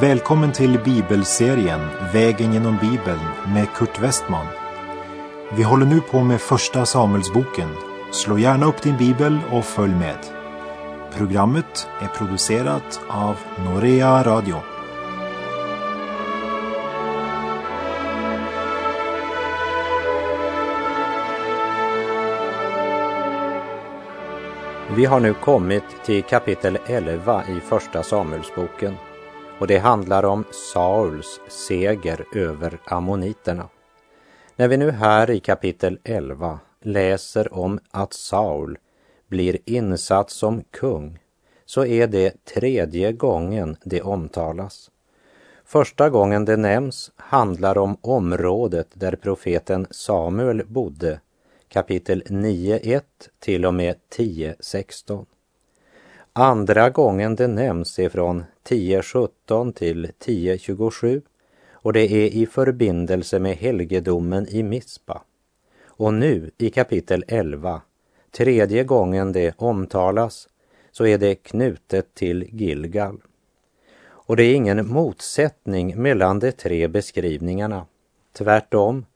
Välkommen till bibelserien Vägen genom Bibeln med Kurt Westman. Vi håller nu på med Första Samuelsboken. Slå gärna upp din bibel och följ med. Programmet är producerat av Norea Radio. Vi har nu kommit till kapitel 11 i Första Samuelsboken och det handlar om Sauls seger över ammoniterna. När vi nu här i kapitel 11 läser om att Saul blir insatt som kung så är det tredje gången det omtalas. Första gången det nämns handlar om området där profeten Samuel bodde, kapitel 9.1 till och med 10.16. Andra gången det nämns är från 10.17 till 10.27 och det är i förbindelse med helgedomen i Mispa. Och nu i kapitel 11, tredje gången det omtalas, så är det knutet till Gilgal. Och det är ingen motsättning mellan de tre beskrivningarna. Tvärtom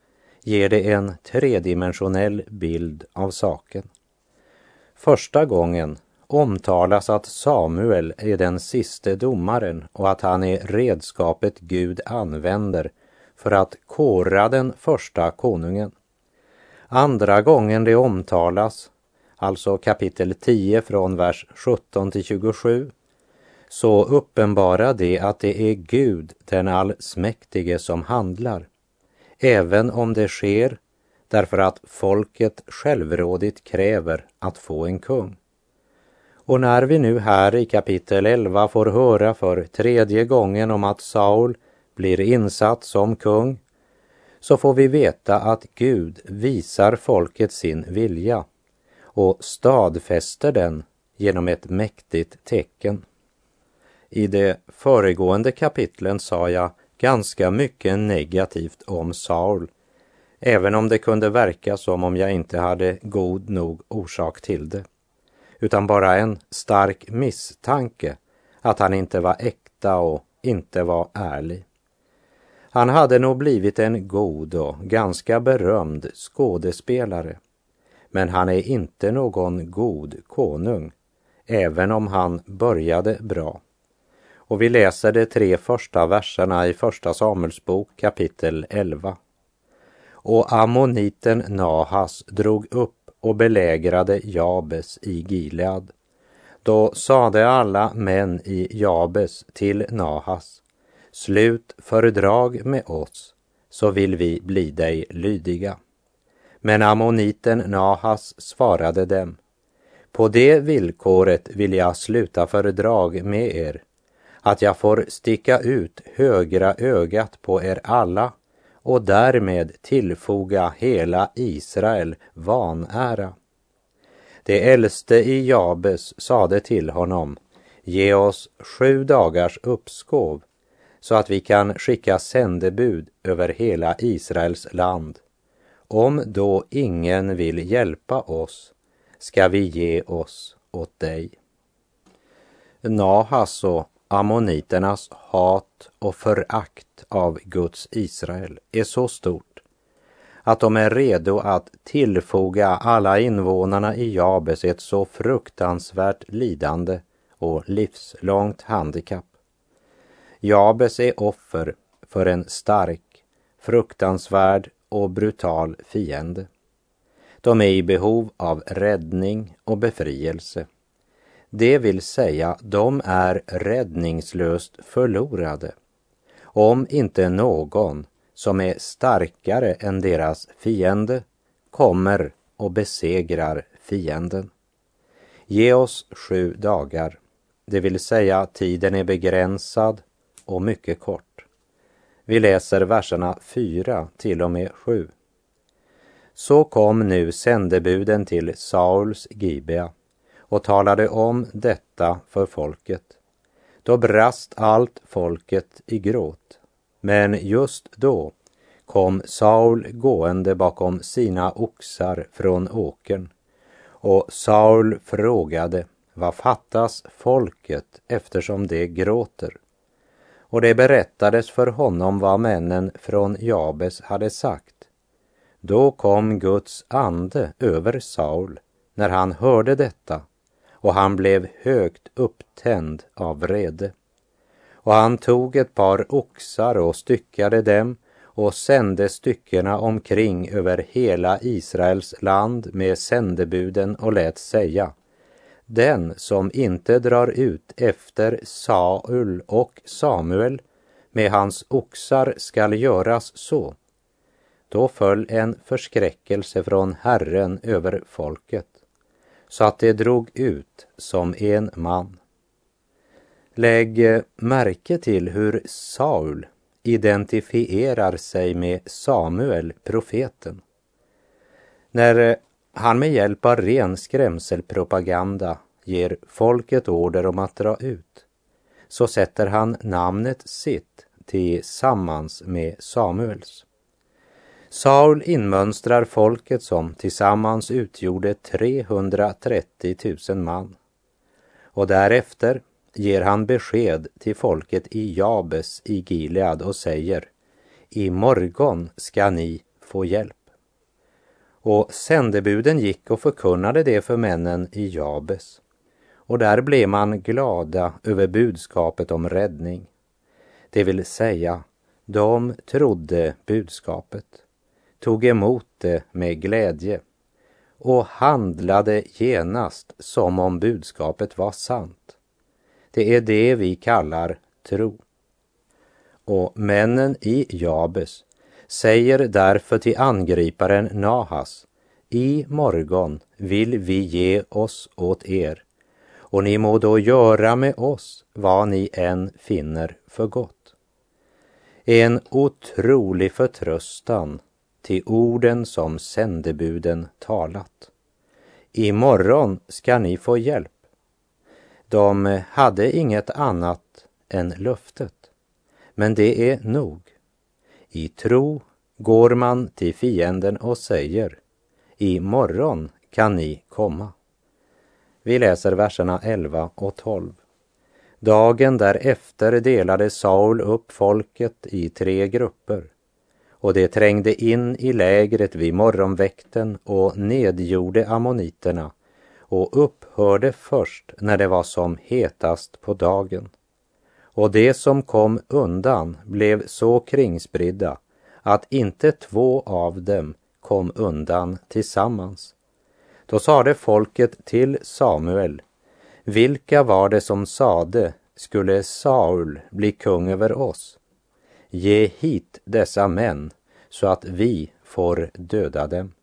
ger det en tredimensionell bild av saken. Första gången omtalas att Samuel är den siste domaren och att han är redskapet Gud använder för att kora den första konungen. Andra gången det omtalas, alltså kapitel 10 från vers 17 till 27, så uppenbarar det att det är Gud, den allsmäktige, som handlar. Även om det sker därför att folket självrådigt kräver att få en kung. Och när vi nu här i kapitel 11 får höra för tredje gången om att Saul blir insatt som kung, så får vi veta att Gud visar folket sin vilja och stadfäster den genom ett mäktigt tecken. I de föregående kapitlen sa jag ganska mycket negativt om Saul, även om det kunde verka som om jag inte hade god nog orsak till det utan bara en stark misstanke att han inte var äkta och inte var ärlig. Han hade nog blivit en god och ganska berömd skådespelare. Men han är inte någon god konung, även om han började bra. Och vi läser de tre första verserna i Första Samuelsbok kapitel 11. Och ammoniten Nahas drog upp och belägrade Jabes i Gilead. Då sade alla män i Jabes till Nahas, slut fördrag med oss, så vill vi bli dig lydiga. Men ammoniten Nahas svarade dem, på det villkoret vill jag sluta fördrag med er, att jag får sticka ut högra ögat på er alla och därmed tillfoga hela Israel vanära. Det äldste i Jabes sade till honom, ge oss sju dagars uppskov så att vi kan skicka sändebud över hela Israels land. Om då ingen vill hjälpa oss ska vi ge oss åt dig. Nahas och ammoniternas hat och förakt av Guds Israel är så stort att de är redo att tillfoga alla invånarna i Jabes ett så fruktansvärt lidande och livslångt handikapp. Jabes är offer för en stark, fruktansvärd och brutal fiende. De är i behov av räddning och befrielse. Det vill säga, de är räddningslöst förlorade om inte någon som är starkare än deras fiende kommer och besegrar fienden. Ge oss sju dagar, det vill säga tiden är begränsad och mycket kort. Vi läser verserna 4 till och med 7. Så kom nu sändebuden till Sauls Gibea och talade om detta för folket. Då brast allt folket i gråt. Men just då kom Saul gående bakom sina oxar från åkern och Saul frågade vad fattas folket eftersom det gråter? och det berättades för honom vad männen från Jabes hade sagt. Då kom Guds ande över Saul när han hörde detta och han blev högt upptänd av vrede. Och han tog ett par oxar och styckade dem och sände styckena omkring över hela Israels land med sändebuden och lät säga den som inte drar ut efter Saul och Samuel med hans oxar skall göras så. Då föll en förskräckelse från Herren över folket, så att det drog ut som en man. Lägg märke till hur Saul identifierar sig med Samuel, profeten. När han med hjälp av ren skrämselpropaganda ger folket order om att dra ut, så sätter han namnet sitt tillsammans med Samuels. Saul inmönstrar folket som tillsammans utgjorde 330 000 man. Och därefter ger han besked till folket i Jabes i Gilead och säger I morgon ska ni få hjälp. Och sändebuden gick och förkunnade det för männen i Jabes. Och där blev man glada över budskapet om räddning. Det vill säga, de trodde budskapet, tog emot det med glädje och handlade genast som om budskapet var sant. Det är det vi kallar tro. Och männen i Jabes säger därför till angriparen Nahas, i morgon vill vi ge oss åt er, och ni må då göra med oss vad ni än finner för gott. En otrolig förtröstan till orden som sändebuden talat. I morgon ska ni få hjälp. De hade inget annat än löftet. Men det är nog. I tro går man till fienden och säger i morgon kan ni komma. Vi läser verserna 11 och 12. Dagen därefter delade Saul upp folket i tre grupper och det trängde in i lägret vid morgonväkten och nedgjorde ammoniterna och upphörde först när det var som hetast på dagen. Och det som kom undan blev så kringspridda att inte två av dem kom undan tillsammans. Då sade folket till Samuel, vilka var det som sade, skulle Saul bli kung över oss? Ge hit dessa män så att vi får döda dem.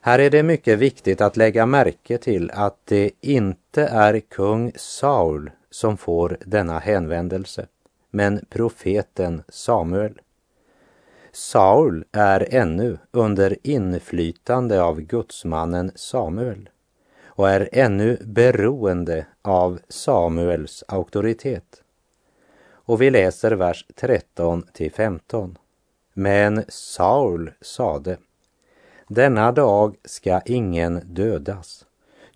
Här är det mycket viktigt att lägga märke till att det inte är kung Saul som får denna hänvändelse, men profeten Samuel. Saul är ännu under inflytande av gudsmannen Samuel och är ännu beroende av Samuels auktoritet. Och vi läser vers 13 till 15. Men Saul sade, denna dag ska ingen dödas,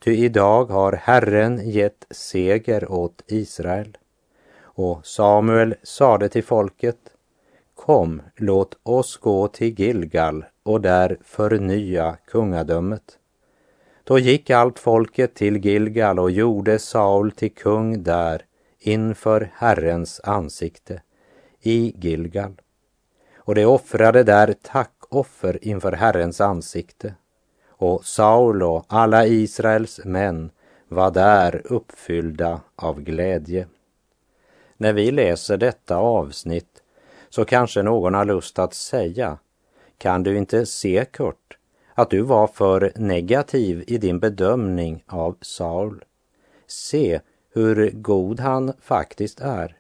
ty idag har Herren gett seger åt Israel. Och Samuel sade till folket, Kom, låt oss gå till Gilgal och där förnya kungadömet. Då gick allt folket till Gilgal och gjorde Saul till kung där inför Herrens ansikte i Gilgal. Och de offrade där tackoffer inför Herrens ansikte. Och Saul och alla Israels män var där uppfyllda av glädje. När vi läser detta avsnitt så kanske någon har lust att säga, kan du inte se Kurt att du var för negativ i din bedömning av Saul? Se hur god han faktiskt är.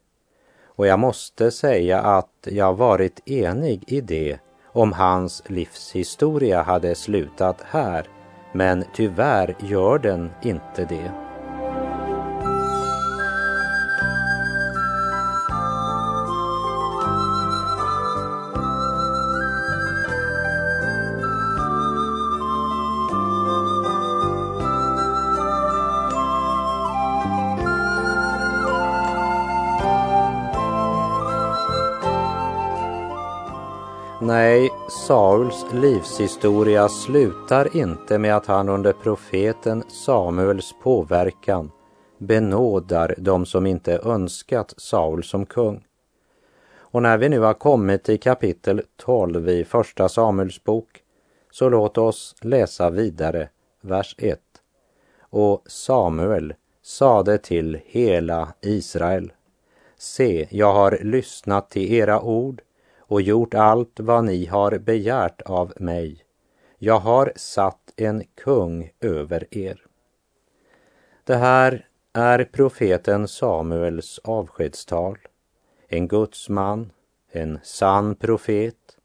Och jag måste säga att jag varit enig i det om hans livshistoria hade slutat här, men tyvärr gör den inte det. Sauls livshistoria slutar inte med att han under profeten Samuels påverkan benådar de som inte önskat Saul som kung. Och när vi nu har kommit till kapitel 12 i Första Samuels bok så låt oss läsa vidare, vers 1. Och Samuel sade till hela Israel. Se, jag har lyssnat till era ord och gjort allt vad ni har begärt av mig. Jag har satt en kung över er. Det här är profeten Samuels avskedstal. En gudsman, en sann profet,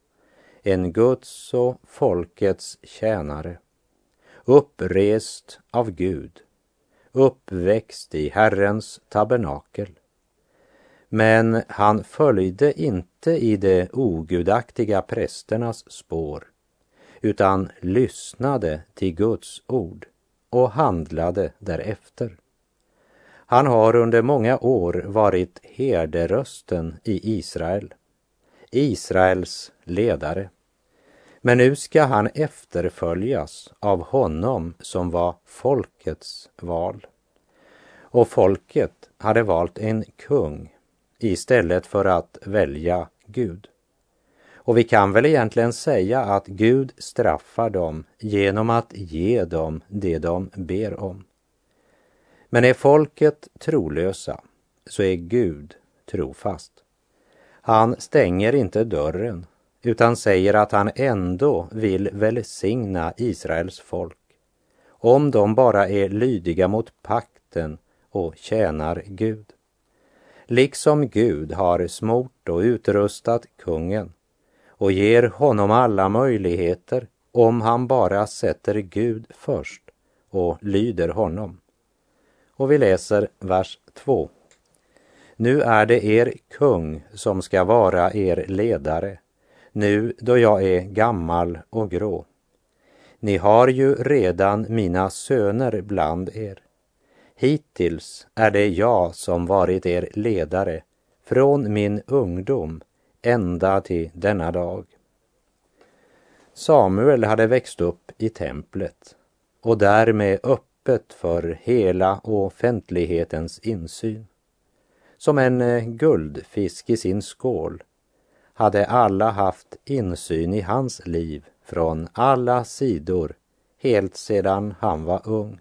en Guds och folkets tjänare. Upprest av Gud, uppväxt i Herrens tabernakel. Men han följde inte i de ogudaktiga prästernas spår utan lyssnade till Guds ord och handlade därefter. Han har under många år varit herderösten i Israel, Israels ledare. Men nu ska han efterföljas av honom som var folkets val. Och folket hade valt en kung istället för att välja Gud. Och vi kan väl egentligen säga att Gud straffar dem genom att ge dem det de ber om. Men är folket trolösa så är Gud trofast. Han stänger inte dörren utan säger att han ändå vill välsigna Israels folk om de bara är lydiga mot pakten och tjänar Gud. Liksom Gud har smort och utrustat kungen och ger honom alla möjligheter om han bara sätter Gud först och lyder honom. Och vi läser vers 2. Nu är det er kung som ska vara er ledare, nu då jag är gammal och grå. Ni har ju redan mina söner bland er. Hittills är det jag som varit er ledare från min ungdom ända till denna dag. Samuel hade växt upp i templet och därmed öppet för hela offentlighetens insyn. Som en eh, guldfisk i sin skål hade alla haft insyn i hans liv från alla sidor helt sedan han var ung.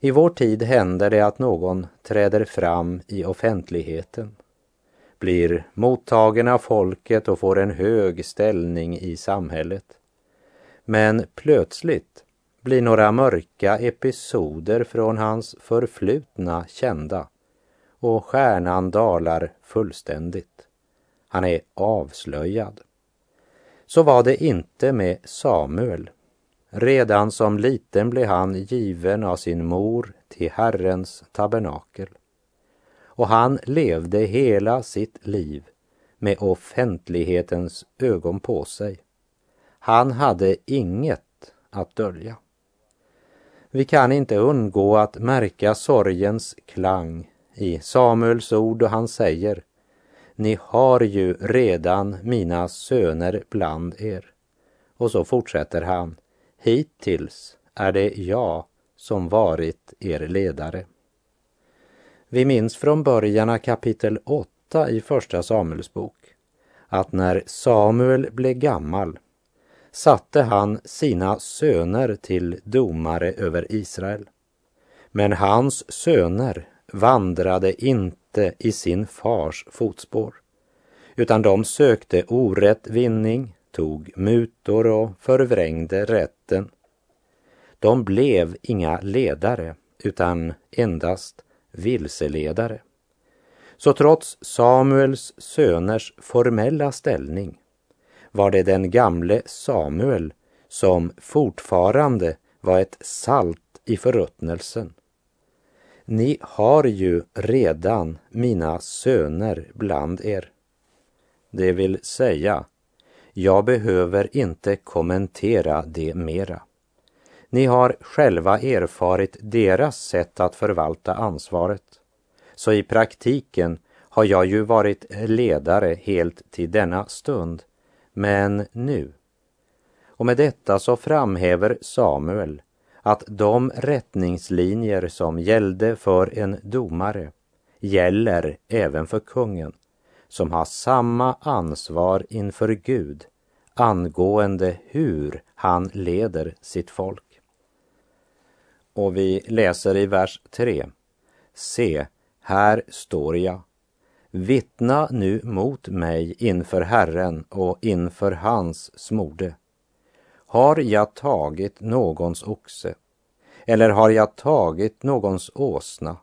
I vår tid händer det att någon träder fram i offentligheten, blir mottagen av folket och får en hög ställning i samhället. Men plötsligt blir några mörka episoder från hans förflutna kända och stjärnan dalar fullständigt. Han är avslöjad. Så var det inte med Samuel. Redan som liten blev han given av sin mor till Herrens tabernakel. Och han levde hela sitt liv med offentlighetens ögon på sig. Han hade inget att dölja. Vi kan inte undgå att märka sorgens klang i Samuels ord och han säger Ni har ju redan mina söner bland er. Och så fortsätter han Hittills är det jag som varit er ledare. Vi minns från början av kapitel 8 i Första Samuels bok att när Samuel blev gammal satte han sina söner till domare över Israel. Men hans söner vandrade inte i sin fars fotspår, utan de sökte orätt vinning, tog mutor och förvrängde rätten. De blev inga ledare, utan endast vilseledare. Så trots Samuels söners formella ställning var det den gamle Samuel som fortfarande var ett salt i förruttnelsen. Ni har ju redan mina söner bland er. Det vill säga, jag behöver inte kommentera det mera. Ni har själva erfarit deras sätt att förvalta ansvaret. Så i praktiken har jag ju varit ledare helt till denna stund men nu. Och med detta så framhäver Samuel att de rättningslinjer som gällde för en domare gäller även för kungen som har samma ansvar inför Gud angående hur han leder sitt folk. Och vi läser i vers 3. Se, här står jag. Vittna nu mot mig inför Herren och inför hans smorde. Har jag tagit någons oxe? Eller har jag tagit någons åsna?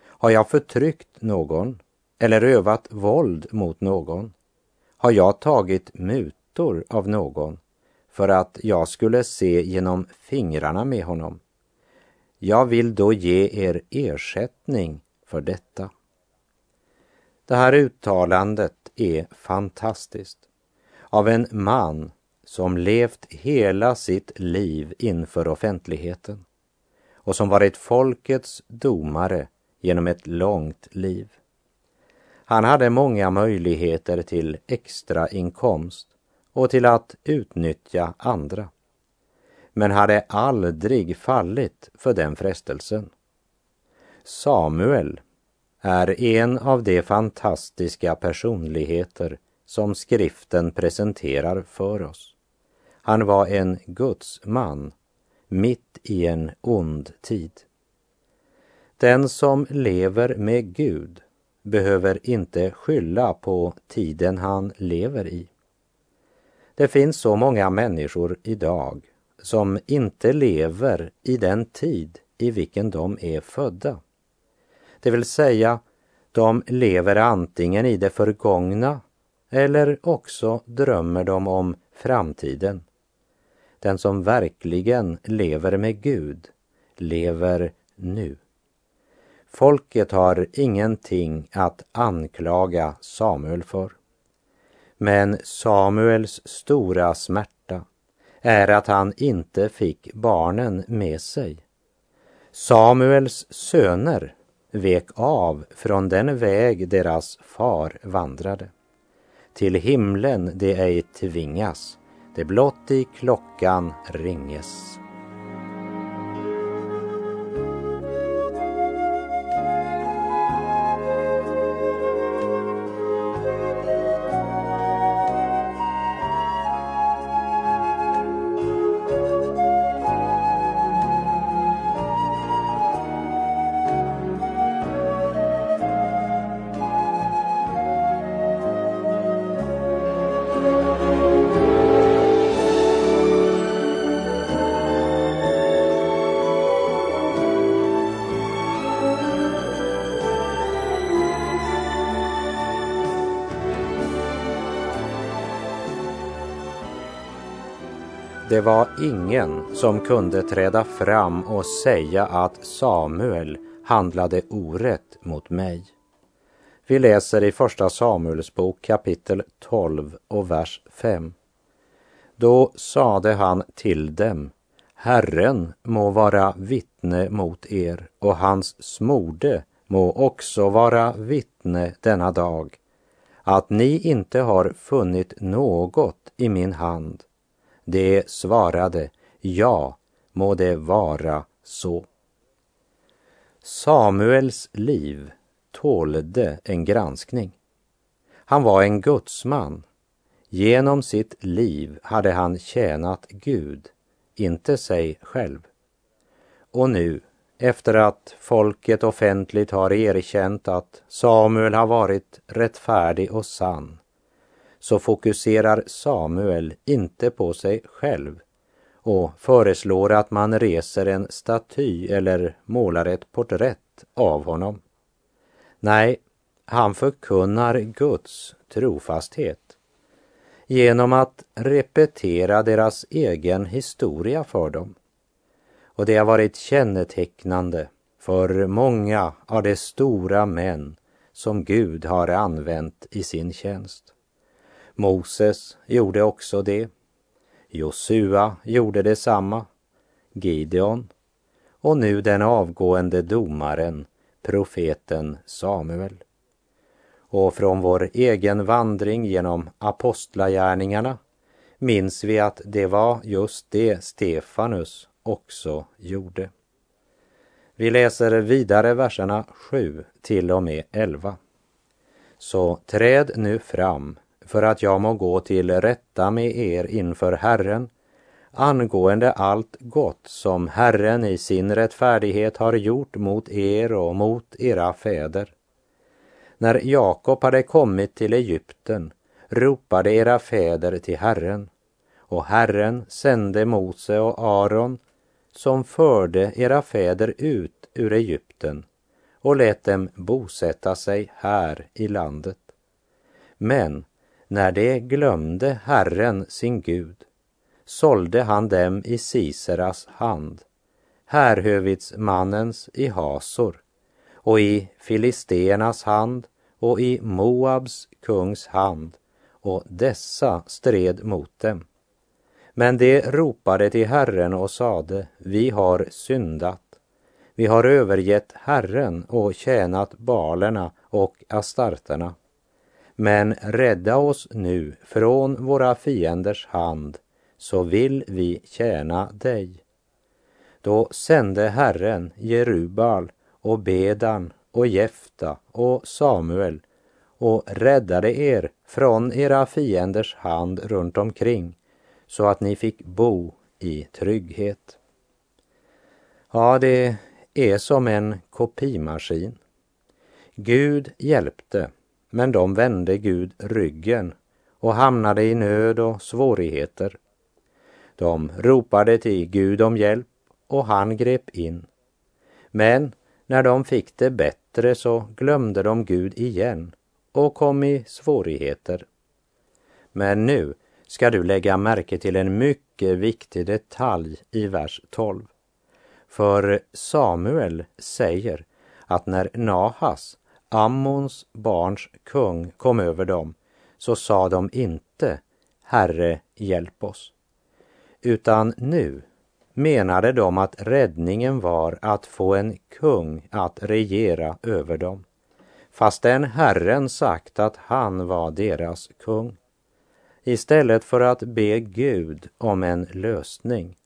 Har jag förtryckt någon eller övat våld mot någon? Har jag tagit mutor av någon för att jag skulle se genom fingrarna med honom? Jag vill då ge er ersättning för detta. Det här uttalandet är fantastiskt. Av en man som levt hela sitt liv inför offentligheten och som varit folkets domare genom ett långt liv. Han hade många möjligheter till extra inkomst och till att utnyttja andra, men hade aldrig fallit för den frestelsen. Samuel är en av de fantastiska personligheter som skriften presenterar för oss. Han var en Guds man mitt i en ond tid. Den som lever med Gud behöver inte skylla på tiden han lever i. Det finns så många människor idag som inte lever i den tid i vilken de är födda. Det vill säga, de lever antingen i det förgångna eller också drömmer de om framtiden. Den som verkligen lever med Gud lever nu. Folket har ingenting att anklaga Samuel för. Men Samuels stora smärta är att han inte fick barnen med sig. Samuels söner vek av från den väg deras far vandrade. Till himlen de ej tvingas, det blott i klockan ringes. Det var ingen som kunde träda fram och säga att Samuel handlade orätt mot mig. Vi läser i Första Samuels bok kapitel 12 och vers 5. Då sade han till dem, Herren må vara vittne mot er och hans smorde må också vara vittne denna dag, att ni inte har funnit något i min hand de svarade, ja, må det vara så. Samuels liv tålde en granskning. Han var en gudsman. Genom sitt liv hade han tjänat Gud, inte sig själv. Och nu, efter att folket offentligt har erkänt att Samuel har varit rättfärdig och sann, så fokuserar Samuel inte på sig själv och föreslår att man reser en staty eller målar ett porträtt av honom. Nej, han förkunnar Guds trofasthet genom att repetera deras egen historia för dem. Och det har varit kännetecknande för många av de stora män som Gud har använt i sin tjänst. Moses gjorde också det. Josua gjorde detsamma. Gideon och nu den avgående domaren, profeten Samuel. Och från vår egen vandring genom apostlagärningarna minns vi att det var just det Stefanus också gjorde. Vi läser vidare verserna 7 till och med 11. Så träd nu fram för att jag må gå till rätta med er inför Herren angående allt gott som Herren i sin rättfärdighet har gjort mot er och mot era fäder. När Jakob hade kommit till Egypten ropade era fäder till Herren och Herren sände Mose och Aron som förde era fäder ut ur Egypten och lät dem bosätta sig här i landet. Men när de glömde Herren sin Gud sålde han dem i Siseras hand, härhövitsmannens i Hasor och i filisternas hand och i Moabs kungs hand och dessa stred mot dem. Men de ropade till Herren och sade, vi har syndat. Vi har övergett Herren och tjänat balerna och astarterna. Men rädda oss nu från våra fienders hand, så vill vi tjäna dig. Då sände Herren Jerubal och Bedan och Jefta och Samuel och räddade er från era fienders hand runt omkring så att ni fick bo i trygghet. Ja, det är som en kopimaskin. Gud hjälpte, men de vände Gud ryggen och hamnade i nöd och svårigheter. De ropade till Gud om hjälp och han grep in. Men när de fick det bättre så glömde de Gud igen och kom i svårigheter. Men nu ska du lägga märke till en mycket viktig detalj i vers 12. För Samuel säger att när Nahas, Ammons barns kung, kom över dem så sa de inte Herre, hjälp oss. Utan nu menade de att räddningen var att få en kung att regera över dem, fastän Herren sagt att han var deras kung. Istället för att be Gud om en lösning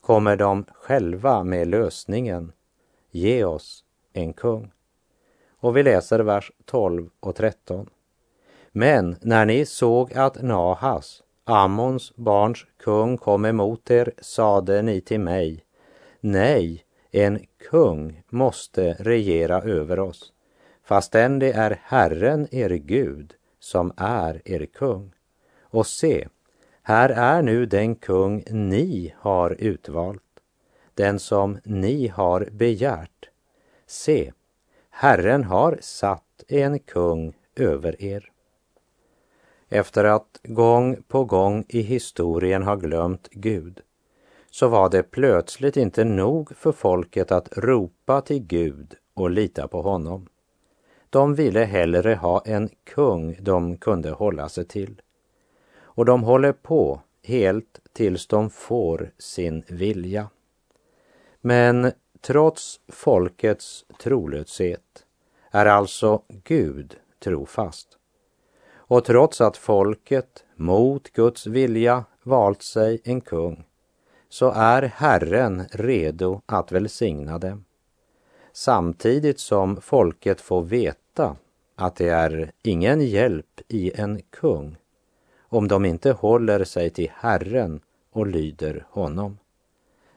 kommer de själva med lösningen. Ge oss en kung. Och vi läser vers 12 och 13. Men när ni såg att Nahas, Ammons barns kung, kom emot er sade ni till mig, nej, en kung måste regera över oss, fastän det är Herren, er Gud, som är er kung. Och se, här är nu den kung ni har utvalt, den som ni har begärt. Se, Herren har satt en kung över er. Efter att gång på gång i historien ha glömt Gud så var det plötsligt inte nog för folket att ropa till Gud och lita på honom. De ville hellre ha en kung de kunde hålla sig till och de håller på helt tills de får sin vilja. Men trots folkets trolöshet är alltså Gud trofast. Och trots att folket mot Guds vilja valt sig en kung så är Herren redo att välsigna dem. Samtidigt som folket får veta att det är ingen hjälp i en kung om de inte håller sig till Herren och lyder honom.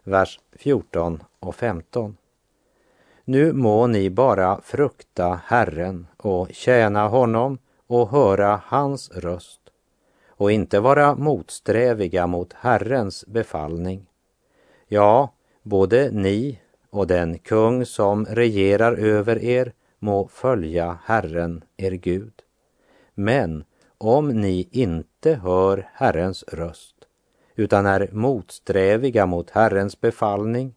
Vers 14 och 15. Nu må ni bara frukta Herren och tjäna honom och höra hans röst och inte vara motsträviga mot Herrens befallning. Ja, både ni och den kung som regerar över er må följa Herren, er Gud. Men om ni inte hör Herrens röst utan är motsträviga mot Herrens befallning,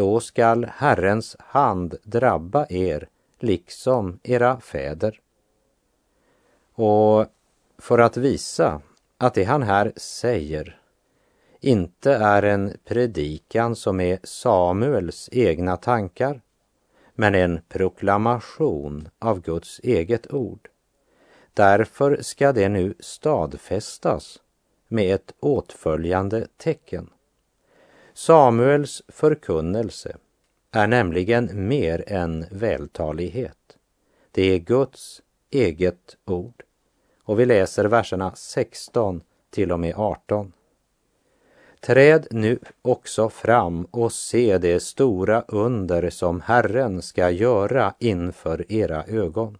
då skall Herrens hand drabba er liksom era fäder. Och för att visa att det han här säger inte är en predikan som är Samuels egna tankar, men en proklamation av Guds eget ord, Därför ska det nu stadfästas med ett åtföljande tecken. Samuels förkunnelse är nämligen mer än vältalighet. Det är Guds eget ord. Och vi läser verserna 16 till och med 18. Träd nu också fram och se det stora under som Herren ska göra inför era ögon.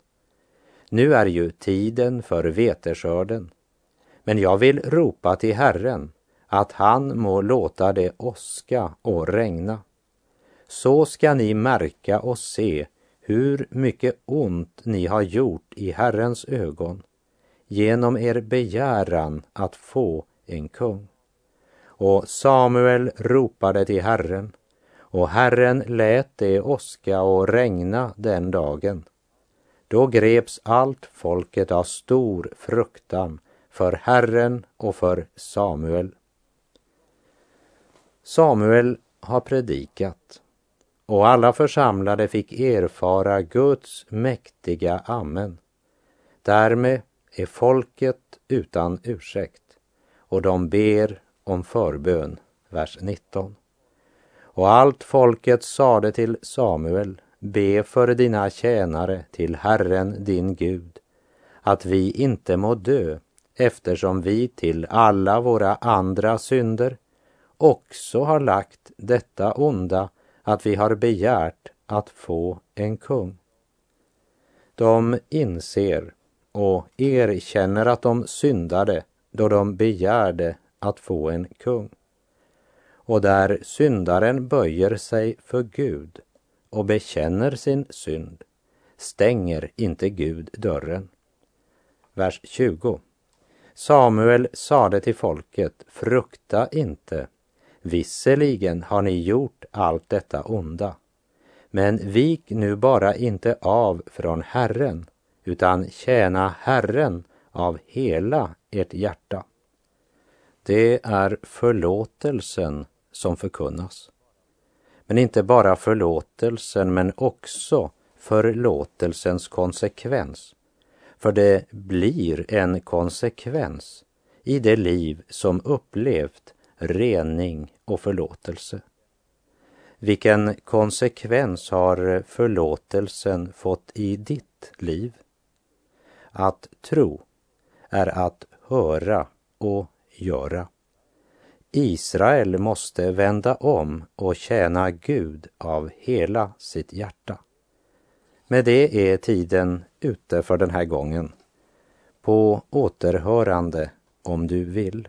Nu är ju tiden för veteskörden, men jag vill ropa till Herren att han må låta det åska och regna. Så ska ni märka och se hur mycket ont ni har gjort i Herrens ögon genom er begäran att få en kung. Och Samuel ropade till Herren och Herren lät det åska och regna den dagen. Då greps allt folket av stor fruktan för Herren och för Samuel. Samuel har predikat och alla församlade fick erfara Guds mäktiga amen. Därmed är folket utan ursäkt och de ber om förbön, vers 19. Och allt folket sade till Samuel, be för dina tjänare till Herren din Gud, att vi inte må dö, eftersom vi till alla våra andra synder också har lagt detta onda att vi har begärt att få en kung. De inser och erkänner att de syndade då de begärde att få en kung. Och där syndaren böjer sig för Gud och bekänner sin synd stänger inte Gud dörren. Vers 20. Samuel sade till folket, frukta inte, visserligen har ni gjort allt detta onda, men vik nu bara inte av från Herren, utan tjäna Herren av hela ert hjärta. Det är förlåtelsen som förkunnas. Men inte bara förlåtelsen, men också förlåtelsens konsekvens. För det blir en konsekvens i det liv som upplevt rening och förlåtelse. Vilken konsekvens har förlåtelsen fått i ditt liv? Att tro är att höra och göra. Israel måste vända om och tjäna Gud av hela sitt hjärta. Med det är tiden ute för den här gången. På återhörande om du vill.